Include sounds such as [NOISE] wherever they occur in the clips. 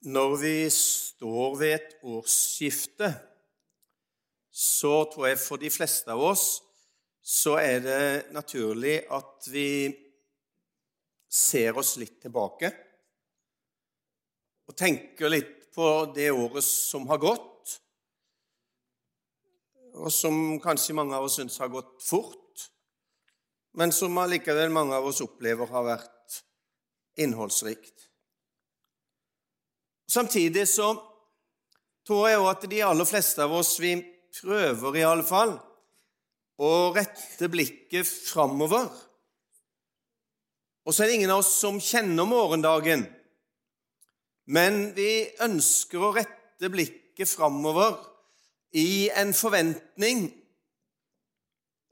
Når vi står ved et årsskifte, så tror jeg for de fleste av oss så er det naturlig at vi ser oss litt tilbake og tenker litt på det året som har gått, og som kanskje mange av oss syns har gått fort, men som allikevel mange av oss opplever har vært innholdsrikt. Samtidig så tror jeg også at de aller fleste av oss vi prøver i alle fall å rette blikket framover. Og så er det ingen av oss som kjenner morgendagen, men vi ønsker å rette blikket framover i en forventning,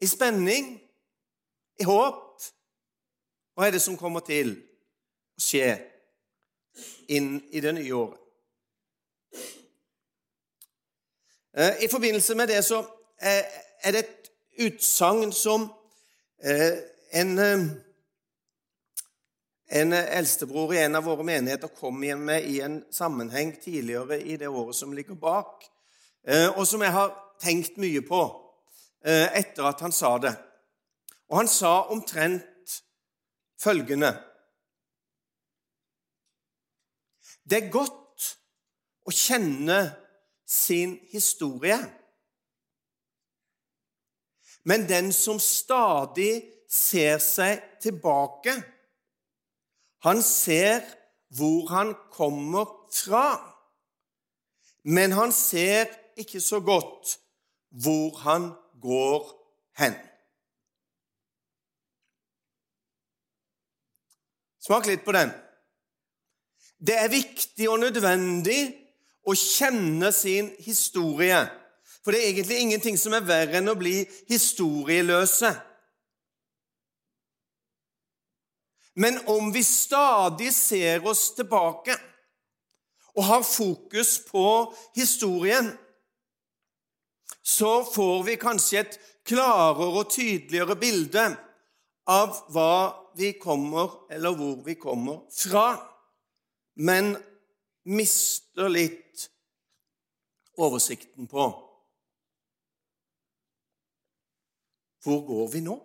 i spenning, i håp. Hva er det som kommer til å skje inn i det nye året. Eh, I forbindelse med det så eh, er det et utsagn som eh, en, en eldstebror i en av våre menigheter kom hjem med i en sammenheng tidligere i det året som ligger bak, og som jeg har tenkt mye på etter at han sa det. Og han sa omtrent følgende Det er godt å kjenne sin historie. Men den som stadig ser seg tilbake, han ser hvor han kommer fra. Men han ser ikke så godt hvor han går hen. Smak litt på den. Det er viktig og nødvendig å kjenne sin historie. For det er egentlig ingenting som er verre enn å bli historieløse. Men om vi stadig ser oss tilbake og har fokus på historien, så får vi kanskje et klarere og tydeligere bilde av hva vi kommer, eller hvor vi kommer fra men mister litt oversikten på hvor går vi nå?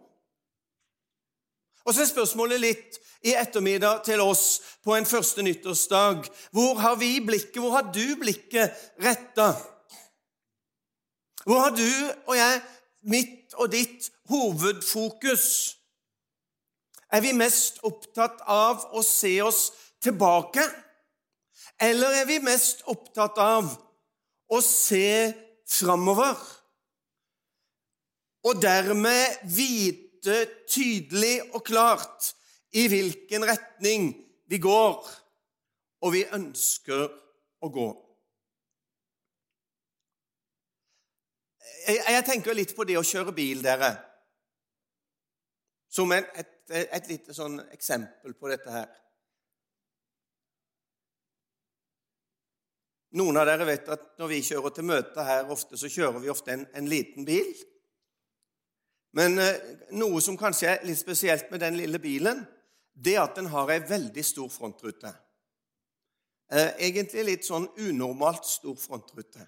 Og så er spørsmålet litt i ettermiddag til oss på en første nyttårsdag. Hvor har vi blikket, hvor har du blikket retta? Hvor har du og jeg mitt og ditt hovedfokus? Er vi mest opptatt av å se oss tilbake? Eller er vi mest opptatt av å se framover? Og dermed vite tydelig og klart i hvilken retning vi går, og vi ønsker å gå. Jeg, jeg tenker litt på det å kjøre bil, dere, som et, et, et lite sånn eksempel på dette her. Noen av dere vet at når vi kjører til møter her, ofte, så kjører vi ofte en, en liten bil. Men eh, noe som kanskje er litt spesielt med den lille bilen, det er at den har ei veldig stor frontrute. Eh, egentlig litt sånn unormalt stor frontrute.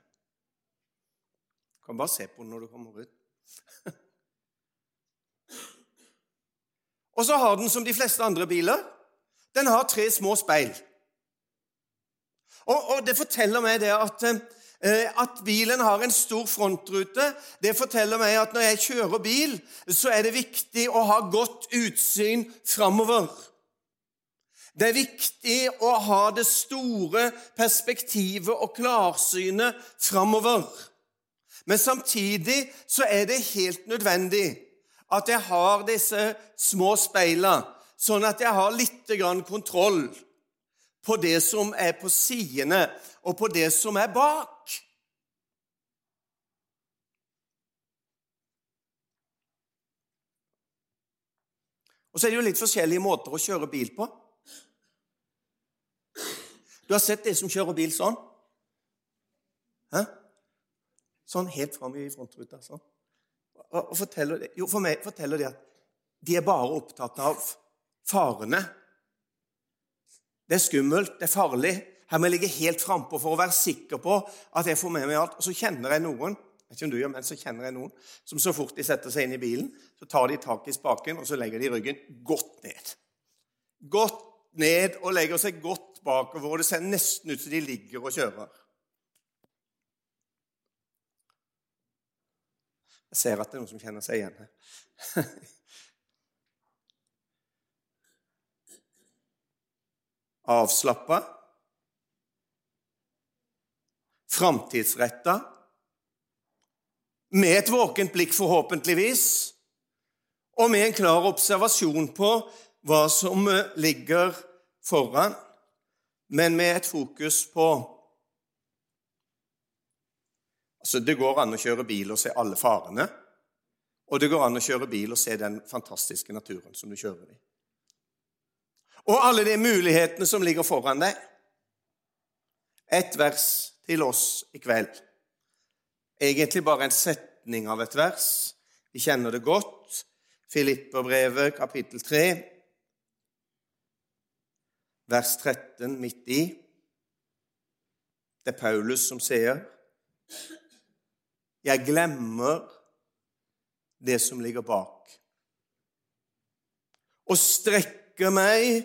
Du kan bare se på den når du kommer ut. [LAUGHS] Og så har den, som de fleste andre biler, den har tre små speil. Og, og Det forteller meg det at, eh, at bilen har en stor frontrute. Det forteller meg at når jeg kjører bil, så er det viktig å ha godt utsyn framover. Det er viktig å ha det store perspektivet og klarsynet framover. Men samtidig så er det helt nødvendig at jeg har disse små speilene, sånn at jeg har litt kontroll på det som er på sidene, og på det som er bak. Og så er det jo litt forskjellige måter å kjøre bil på. Du har sett de som kjører bil sånn? Hæ? Sånn helt fram i frontruta. sånn. Og forteller, jo, for meg forteller de at de er bare opptatt av farene det er skummelt, det er farlig. her må jeg ligge helt frampå for å være sikker på at jeg får med meg alt. Og så kjenner jeg noen jeg vet ikke om du gjør, men så kjenner jeg noen som så fort de setter seg inn i bilen, så tar de tak i spaken og så legger de ryggen godt ned. Godt ned og legger seg godt bakover, og det ser nesten ut som de ligger og kjører. Jeg ser at det er noen som kjenner seg igjen her. [LAUGHS] Avslappa. Framtidsretta. Med et våkent blikk, forhåpentligvis, og med en klar observasjon på hva som ligger foran, men med et fokus på Altså, Det går an å kjøre bil og se alle farene, og det går an å kjøre bil og se den fantastiske naturen som du kjører i. Og alle de mulighetene som ligger foran deg. Et vers til oss i kveld. Egentlig bare en setning av et vers. Vi kjenner det godt. Filipperbrevet, kapittel 3, vers 13 midt i. Det er Paulus som sier jeg glemmer det som ligger bak, og strekker meg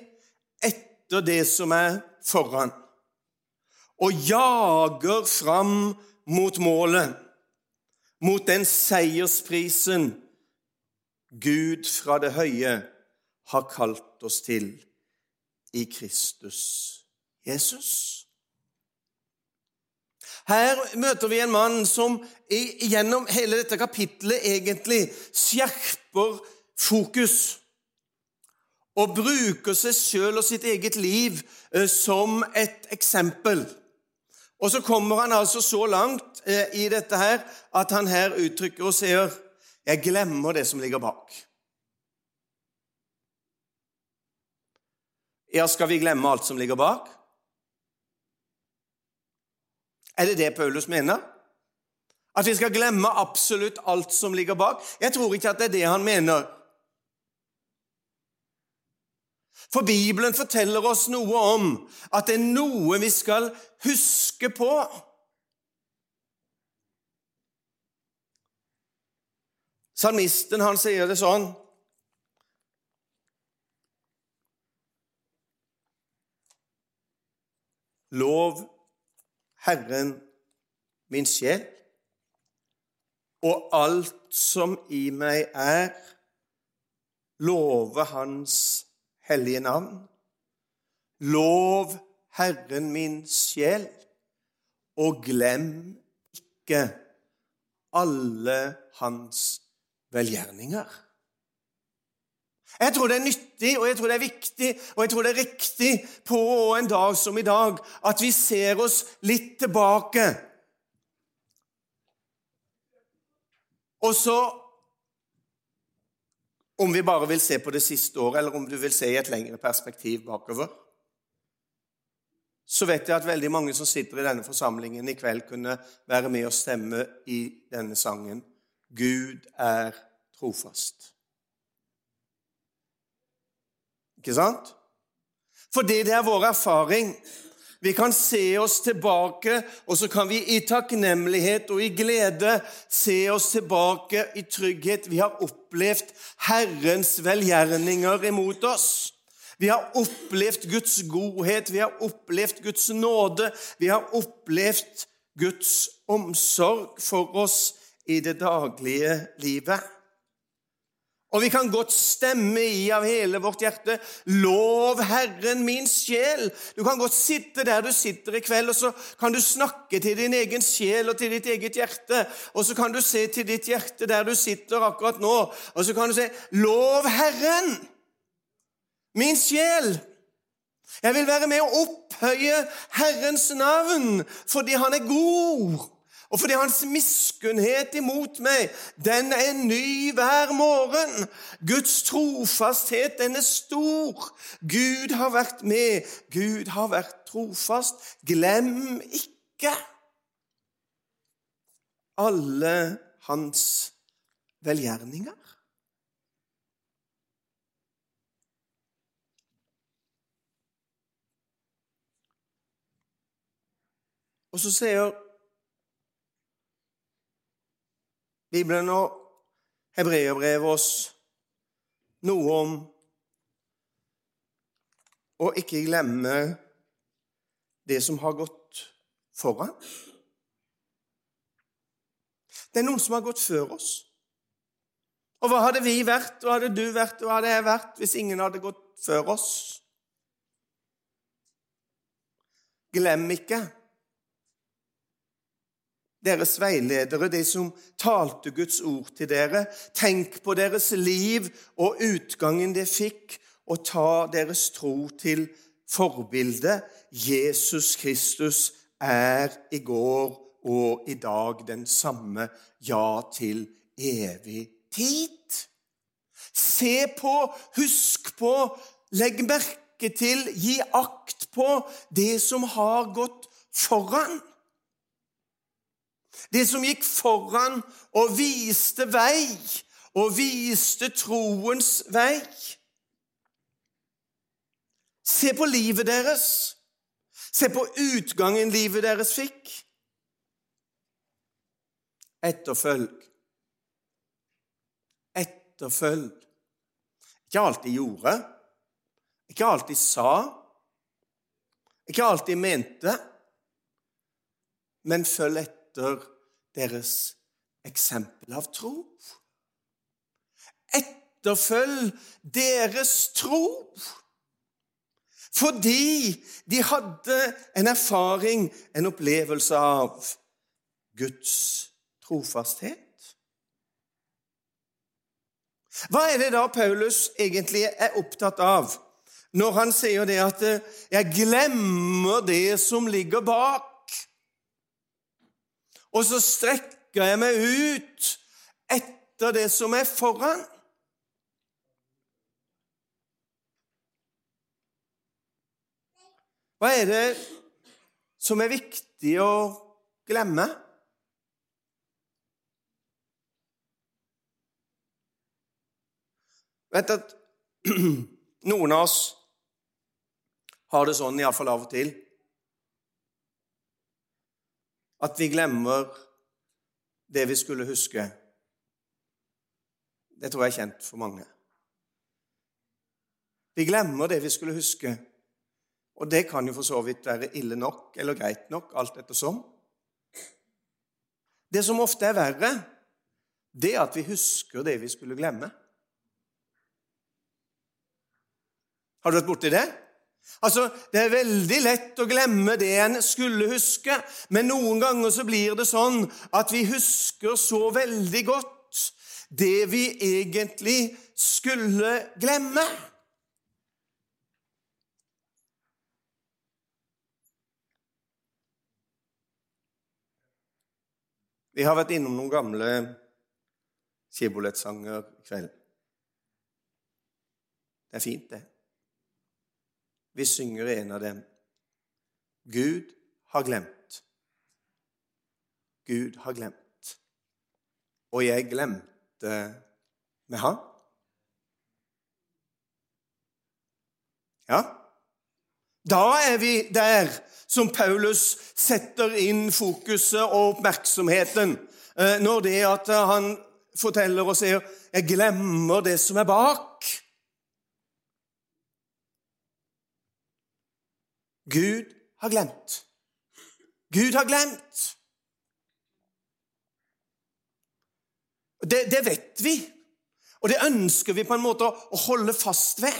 etter det som er foran, og jager fram mot målet, mot den seiersprisen Gud fra det høye har kalt oss til i Kristus Jesus. Her møter vi en mann som gjennom hele dette kapitlet egentlig skjerper fokus og bruker seg sjøl og sitt eget liv eh, som et eksempel. Og så kommer han altså så langt eh, i dette her at han her uttrykker og sier jeg glemmer det som ligger bak. Ja, skal vi glemme alt som ligger bak? Er det det Paulus mener? At vi skal glemme absolutt alt som ligger bak? Jeg tror ikke at det er det han mener. For Bibelen forteller oss noe om at det er noe vi skal huske på. Salmisten han sier det sånn Lov Herren min sjel, og alt som i meg er, love Hans hellige navn. Lov Herren min sjel, og glem ikke alle Hans velgjerninger. Jeg tror det er nyttig, og jeg tror det er viktig, og jeg tror det er riktig på en dag som i dag at vi ser oss litt tilbake. Og så Om vi bare vil se på det siste året, eller om du vil se i et lengre perspektiv bakover, så vet jeg at veldig mange som sitter i denne forsamlingen i kveld, kunne være med og stemme i denne sangen 'Gud er trofast'. Ikke sant? Fordi det er vår erfaring. Vi kan se oss tilbake, og så kan vi i takknemlighet og i glede se oss tilbake i trygghet. Vi har opplevd Herrens velgjerninger imot oss. Vi har opplevd Guds godhet, vi har opplevd Guds nåde, vi har opplevd Guds omsorg for oss i det daglige livet. Og vi kan godt stemme i av hele vårt hjerte 'Lov Herren min sjel'. Du kan godt sitte der du sitter i kveld, og så kan du snakke til din egen sjel og til ditt eget hjerte. Og så kan du se til ditt hjerte der du sitter akkurat nå, og så kan du si 'Lov Herren min sjel'. Jeg vil være med å opphøye Herrens navn fordi han er god. Og fordi hans miskunnhet imot meg, den er ny hver morgen. Guds trofasthet, den er stor. Gud har vært med. Gud har vært trofast. Glem ikke alle hans velgjerninger. Og så sier Bibelen og hebreerbrevet oss noe om å ikke glemme det som har gått foran. Det er noen som har gått før oss. Og hva hadde vi vært, hva hadde du vært, hva hadde jeg vært hvis ingen hadde gått før oss? Glem ikke deres veiledere, de som talte Guds ord til dere. Tenk på deres liv og utgangen de fikk, og ta deres tro til forbilde. Jesus Kristus er i går og i dag den samme, ja, til evig tid. Se på, husk på, legg merke til, gi akt på det som har gått foran. Det som gikk foran og viste vei, og viste troens vei. Se på livet deres. Se på utgangen livet deres fikk. Etterfølg. Etterfølg. Ikke alltid gjorde, ikke alltid sa, ikke alltid mente, men følg etter deres eksempel av tro. Etterfølg deres tro. Fordi de hadde en erfaring, en opplevelse av Guds trofasthet. Hva er det da Paulus egentlig er opptatt av når han sier det at 'jeg glemmer det som ligger bak', og så strekker jeg meg ut etter det som er foran? Hva er det som er viktig å glemme? Vet at [CLEARS THROAT] noen av oss har det sånn, iallfall av og til, at vi glemmer det vi skulle huske. Det tror jeg er kjent for mange. Vi glemmer det vi skulle huske. Og det kan jo for så vidt være ille nok eller greit nok, alt ettersom. Det som ofte er verre, det er at vi husker det vi skulle glemme. Har du vært borti det? Altså, Det er veldig lett å glemme det en skulle huske, men noen ganger så blir det sånn at vi husker så veldig godt det vi egentlig skulle glemme. Vi har vært innom noen gamle Skibolett-sanger i kveld. Det er fint, det. Vi synger en av dem. Gud har glemt. Gud har glemt. Og jeg glemte med han. Ja, da er vi der som Paulus setter inn fokuset og oppmerksomheten eh, når det at han forteller og sier 'Jeg glemmer det som er bak'. Gud har glemt. Gud har glemt. Det, det, vet vi, og det ønsker vi på en måte å holde fast ved.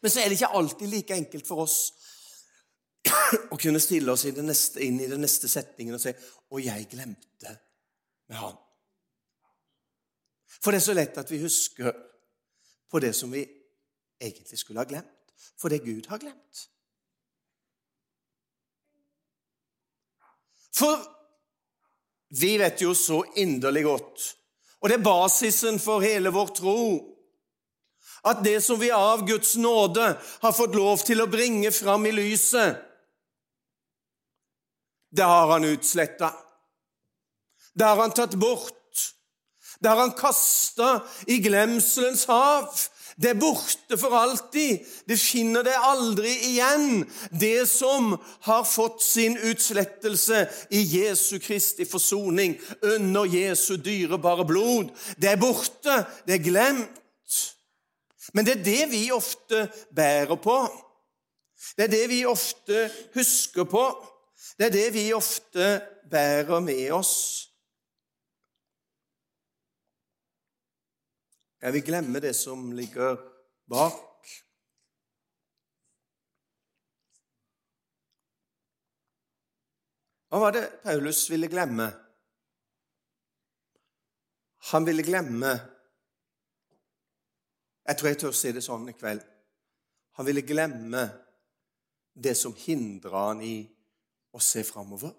Men så er det ikke alltid like enkelt for oss å kunne stille oss neste, inn i den neste setningen og si 'Og jeg glemte med han'. For det er så lett at vi husker på det som vi egentlig skulle ha glemt, for det Gud har glemt. For vi vet jo så inderlig godt, og det er basisen for hele vår tro, at det som vi av Guds nåde har fått lov til å bringe fram i lyset, det har han utsletta. Det har han tatt bort. Det har han kasta i glemselens hav. Det er borte for alltid. Det finner det aldri igjen, det som har fått sin utslettelse i Jesu Kristi forsoning under Jesu dyrebare blod. Det er borte. Det er glemt. Men det er det vi ofte bærer på. Det er det vi ofte husker på. Det er det vi ofte bærer med oss. Jeg vil glemme det som ligger bak. Hva var det Paulus ville glemme? Han ville glemme Jeg tror jeg tør si det sånn i kveld. Han ville glemme det som hindra han i å se framover.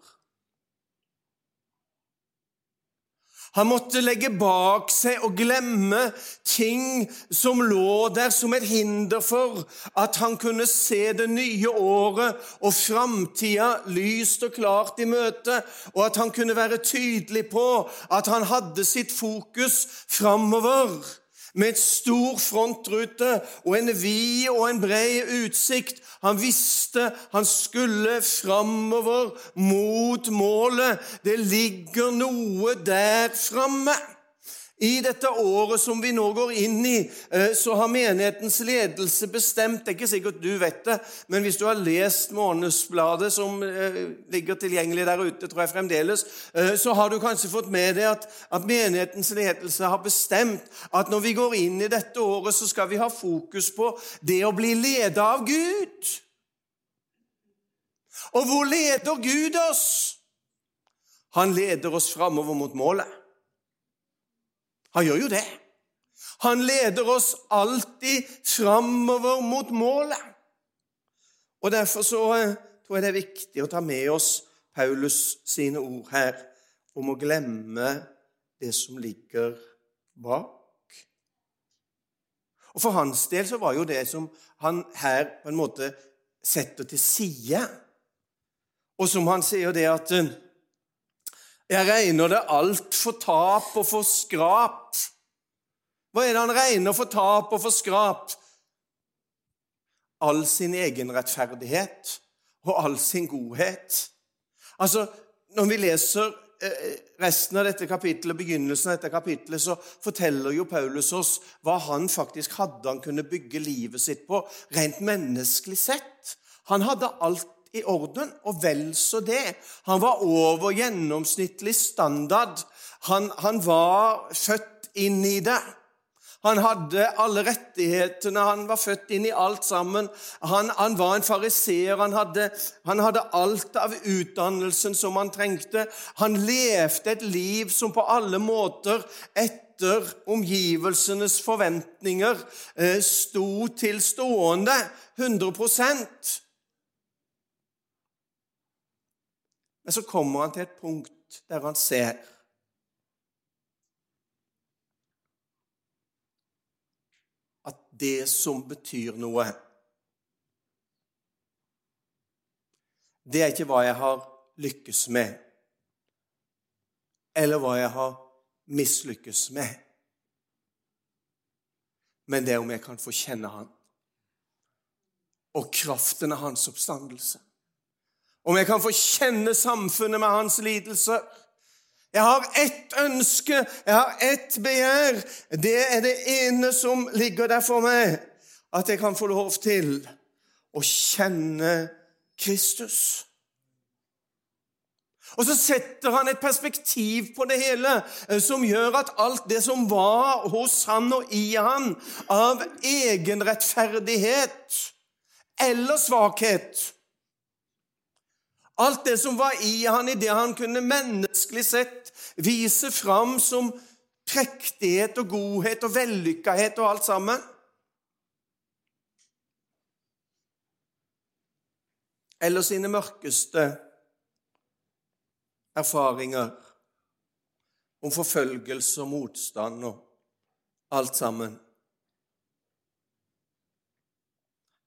Han måtte legge bak seg og glemme ting som lå der som et hinder for at han kunne se det nye året og framtida lyst og klart i møte, og at han kunne være tydelig på at han hadde sitt fokus framover med et stor frontrute og en vid og en bred utsikt. Han visste han skulle framover mot målet. Det ligger noe der framme. I dette året som vi nå går inn i, eh, så har menighetens ledelse bestemt Det er ikke sikkert du vet det, men hvis du har lest Månedsbladet, som eh, ligger tilgjengelig der ute, tror jeg fremdeles, eh, så har du kanskje fått med deg at, at menighetens ledelse har bestemt at når vi går inn i dette året, så skal vi ha fokus på det å bli ledet av Gud. Og hvor leder Gud oss? Han leder oss framover mot målet. Han gjør jo det. Han leder oss alltid framover mot målet. Og Derfor så eh, tror jeg det er viktig å ta med oss Paulus sine ord her om å glemme det som ligger bak. Og For hans del så var jo det som han her på en måte setter til side, og som han sier det at eh, jeg regner det alt for tap og for skrap. Hva er det han regner for tap og for skrap? All sin egen rettferdighet og all sin godhet. Altså, Når vi leser eh, resten av dette kapittelet, begynnelsen av dette kapittelet, så forteller jo Paulus oss hva han faktisk hadde han kunne bygge livet sitt på, rent menneskelig sett. Han hadde alt i orden, og vel så det. Han var over gjennomsnittlig standard. Han, han var født inn i det. Han hadde alle rettighetene, han var født inn i alt sammen. Han, han var en fariseer, han, han, hadde alt av utdannelsen som han trengte. Han levde et liv som på alle måter etter omgivelsenes forventninger eh, sto til stående 100 Men så kommer han til et punkt der han ser at det som betyr noe Det er ikke hva jeg har lykkes med, eller hva jeg har mislykkes med. Men det er om jeg kan få kjenne Han og kraften av Hans oppstandelse. Om jeg kan få kjenne samfunnet med hans lidelser. Jeg har ett ønske, jeg har ett begjær. Det er det ene som ligger der for meg. At jeg kan få lov til å kjenne Kristus. Og så setter han et perspektiv på det hele eh, som gjør at alt det som var hos han og i han av egenrettferdighet eller svakhet, Alt det som var i han, i det han kunne menneskelig sett vise fram som prektighet og godhet og vellykkahet og alt sammen. Eller sine mørkeste erfaringer om forfølgelse og motstand og alt sammen.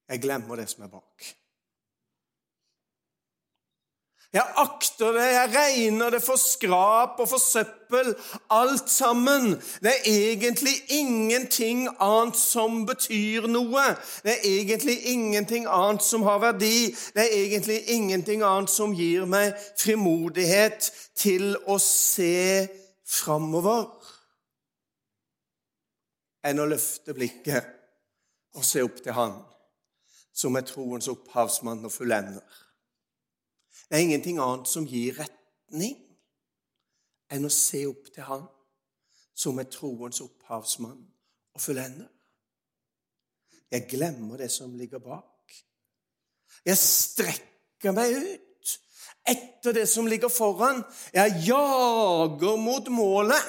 Jeg glemmer det som er bak. Jeg akter det, jeg regner det for skrap og for søppel, alt sammen. Det er egentlig ingenting annet som betyr noe. Det er egentlig ingenting annet som har verdi. Det er egentlig ingenting annet som gir meg frimodighet til å se framover enn å løfte blikket og se opp til Han som er troens opphavsmann og fullender. Det er ingenting annet som gir retning enn å se opp til Han som er troens opphavsmann og fullender. Jeg glemmer det som ligger bak. Jeg strekker meg ut etter det som ligger foran. Jeg jager mot målet.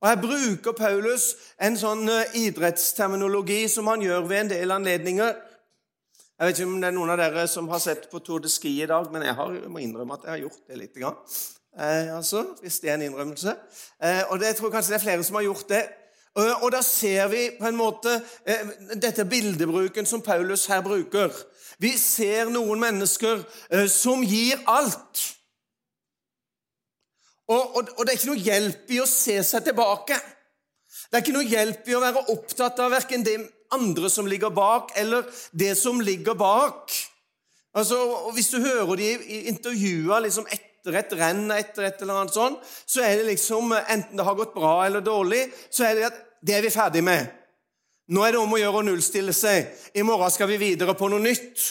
Og Her bruker Paulus en sånn eh, idrettsterminologi som han gjør ved en del anledninger. Jeg vet ikke om det er noen av dere som har sett på Tour de Ski i dag, men jeg, har, jeg må innrømme at jeg har gjort det litt. Grann. Eh, altså, hvis det er en innrømmelse. Eh, og det, jeg tror kanskje det er flere som har gjort det. Og, og da ser vi på en måte eh, dette bildebruken som Paulus her bruker. Vi ser noen mennesker eh, som gir alt. Og, og, og det er ikke noe hjelp i å se seg tilbake. Det er ikke noe hjelp i å være opptatt av verken det andre som ligger bak, eller det som ligger bak. Altså, Hvis du hører de intervjuer liksom etter et renn etter et eller annet sånt, så er det liksom, enten det har gått bra eller dårlig, så er det at det er vi ferdig med. Nå er det om å gjøre å nullstille seg. I morgen skal vi videre på noe nytt.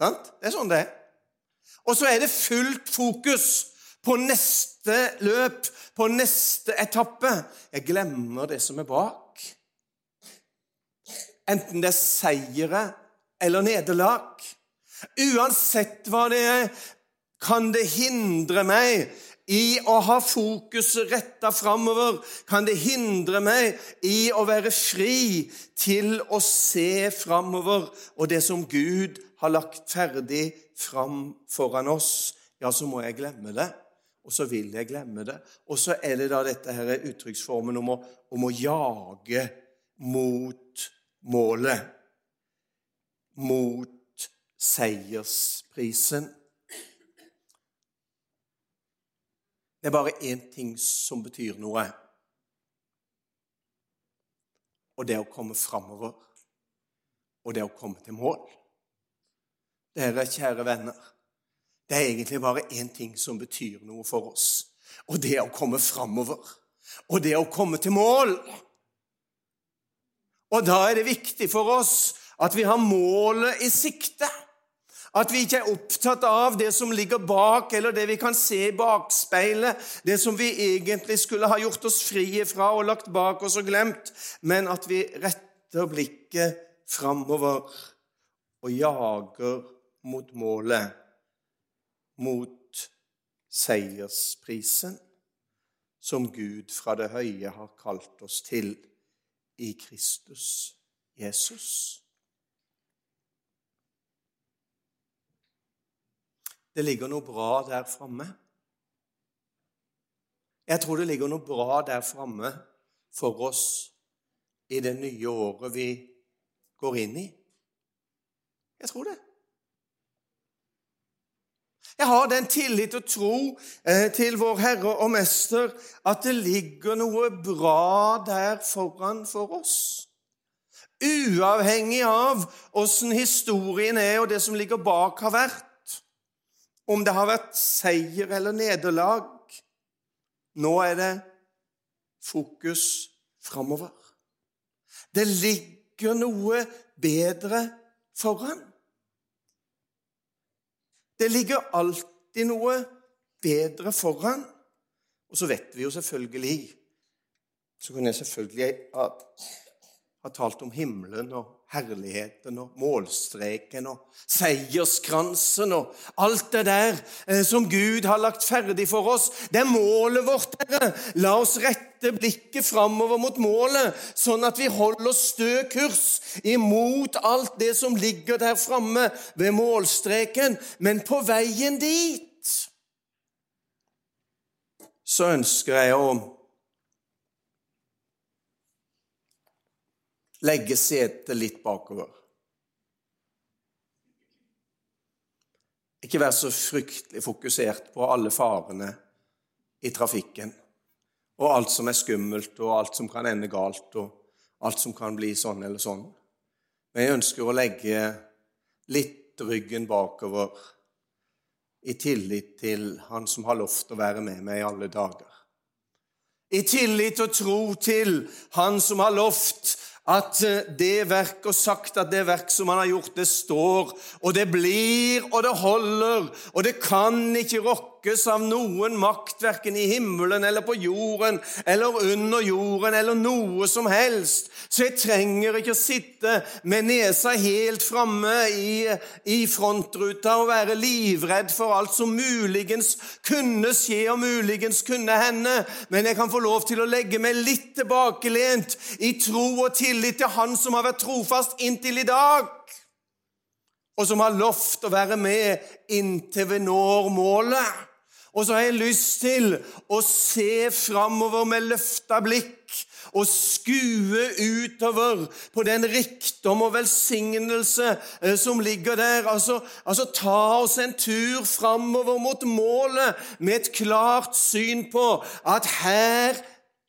Sant? Det er sånn det er. Og så er det fullt fokus på neste løp, på neste etappe. Jeg glemmer det som er bak. Enten det er seire eller nederlag. Uansett hva det er, kan det hindre meg i å ha fokuset retta framover, kan det hindre meg i å være fri til å se framover og det som Gud har lagt ferdig fram foran oss, ja, så må jeg glemme det. Og så vil jeg glemme det. Og så er det da dette her uttrykksformen om å, om å jage mot målet mot seiersprisen. Det er bare én ting som betyr noe, og det er å komme framover, og det å komme til mål. Dere kjære venner, det er egentlig bare én ting som betyr noe for oss, og det er å komme framover, og det å komme til mål. Og da er det viktig for oss at vi har målet i sikte. At vi ikke er opptatt av det som ligger bak, eller det vi kan se i bakspeilet, det som vi egentlig skulle ha gjort oss frie fra og lagt bak oss og glemt, men at vi retter blikket framover og jager mot målet, mot seiersprisen som Gud fra det høye har kalt oss til i Kristus Jesus. Det ligger noe bra der framme. Jeg tror det ligger noe bra der framme for oss i det nye året vi går inn i. Jeg tror det. Jeg har den tillit og tro eh, til vår Herre og Mester at det ligger noe bra der foran for oss. Uavhengig av åssen historien er og det som ligger bak har vært. Om det har vært seier eller nederlag. Nå er det fokus framover. Det ligger noe bedre foran. Det ligger alltid noe bedre foran. Og så vet vi jo selvfølgelig Så kunne jeg selvfølgelig ha, ha talt om himmelen og herligheten og målstreken og seierskransen og alt det der eh, som Gud har lagt ferdig for oss. Det er målet vårt, Herre. La oss rette blikket framover mot målet, sånn at vi holder stø kurs imot alt det som ligger der framme ved målstreken. Men på veien dit så ønsker jeg å legge setet litt bakover. Ikke være så fryktelig fokusert på alle farene i trafikken, og alt som er skummelt, og alt som kan ende galt, og alt som kan bli sånn eller sånn. Men jeg ønsker å legge litt ryggen bakover i tillit til Han som har lovt å være med meg i alle dager. I tillit og tro til Han som har lovt at eh, det verk og sagt at det verk som han har gjort, det står, og det blir, og det holder, og det kan ikke rokkes av noen makt, verken i himmelen eller på jorden eller under jorden eller noe som helst. Så jeg trenger ikke å sitte med nesa helt framme i, i frontruta og være livredd for alt som muligens kunne skje og muligens kunne hende, men jeg kan få lov til å legge meg litt tilbakelent i tro og tillit til Han som har vært trofast inntil i dag, og som har lovt å være med inntil vi når målet. Og så har jeg lyst til å se framover med løfta blikk og skue utover på den rikdom og velsignelse eh, som ligger der. Altså, altså ta oss en tur framover mot målet med et klart syn på at her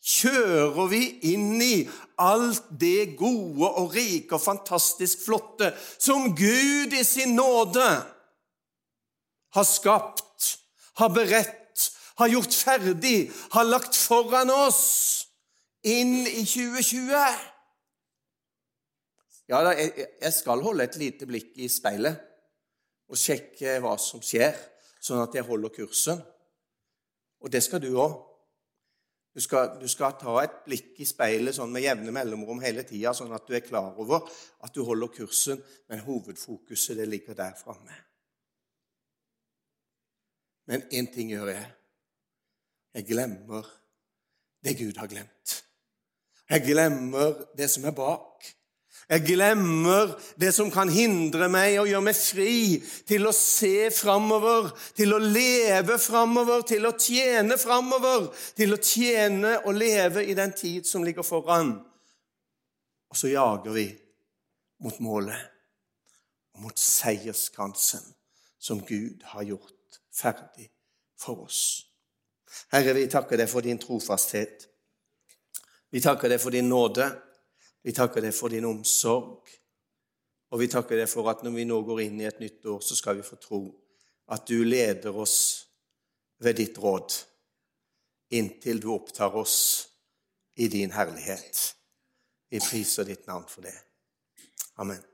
kjører vi inn i alt det gode og rike og fantastisk flotte som Gud i sin nåde har skapt, har beredt, har gjort ferdig, har lagt foran oss inn i 2020. Ja, da, jeg skal holde et lite blikk i speilet og sjekke hva som skjer, sånn at jeg holder kursen. Og det skal du òg. Du skal, du skal, ta et blikk i speilet sånn med jevne mellomrom hele tida, sånn at du er klar over at du holder kursen, men hovedfokuset ligger der framme. Men én ting gjør jeg. Jeg glemmer det Gud har glemt. Jeg glemmer det som er bak. Jeg glemmer det som kan hindre meg og gjøre meg fri til å se framover, til å leve framover, til å tjene framover, til å tjene og leve i den tid som ligger foran. Og så jager vi mot målet mot seierskransen som Gud har gjort ferdig for oss. Herre, vi takker deg for din trofasthet. Vi takker deg for din nåde. Vi takker deg for din omsorg, og vi takker deg for at når vi nå går inn i et nytt år, så skal vi få tro at du leder oss ved ditt råd inntil du opptar oss i din herlighet. Vi priser ditt navn for det. Amen.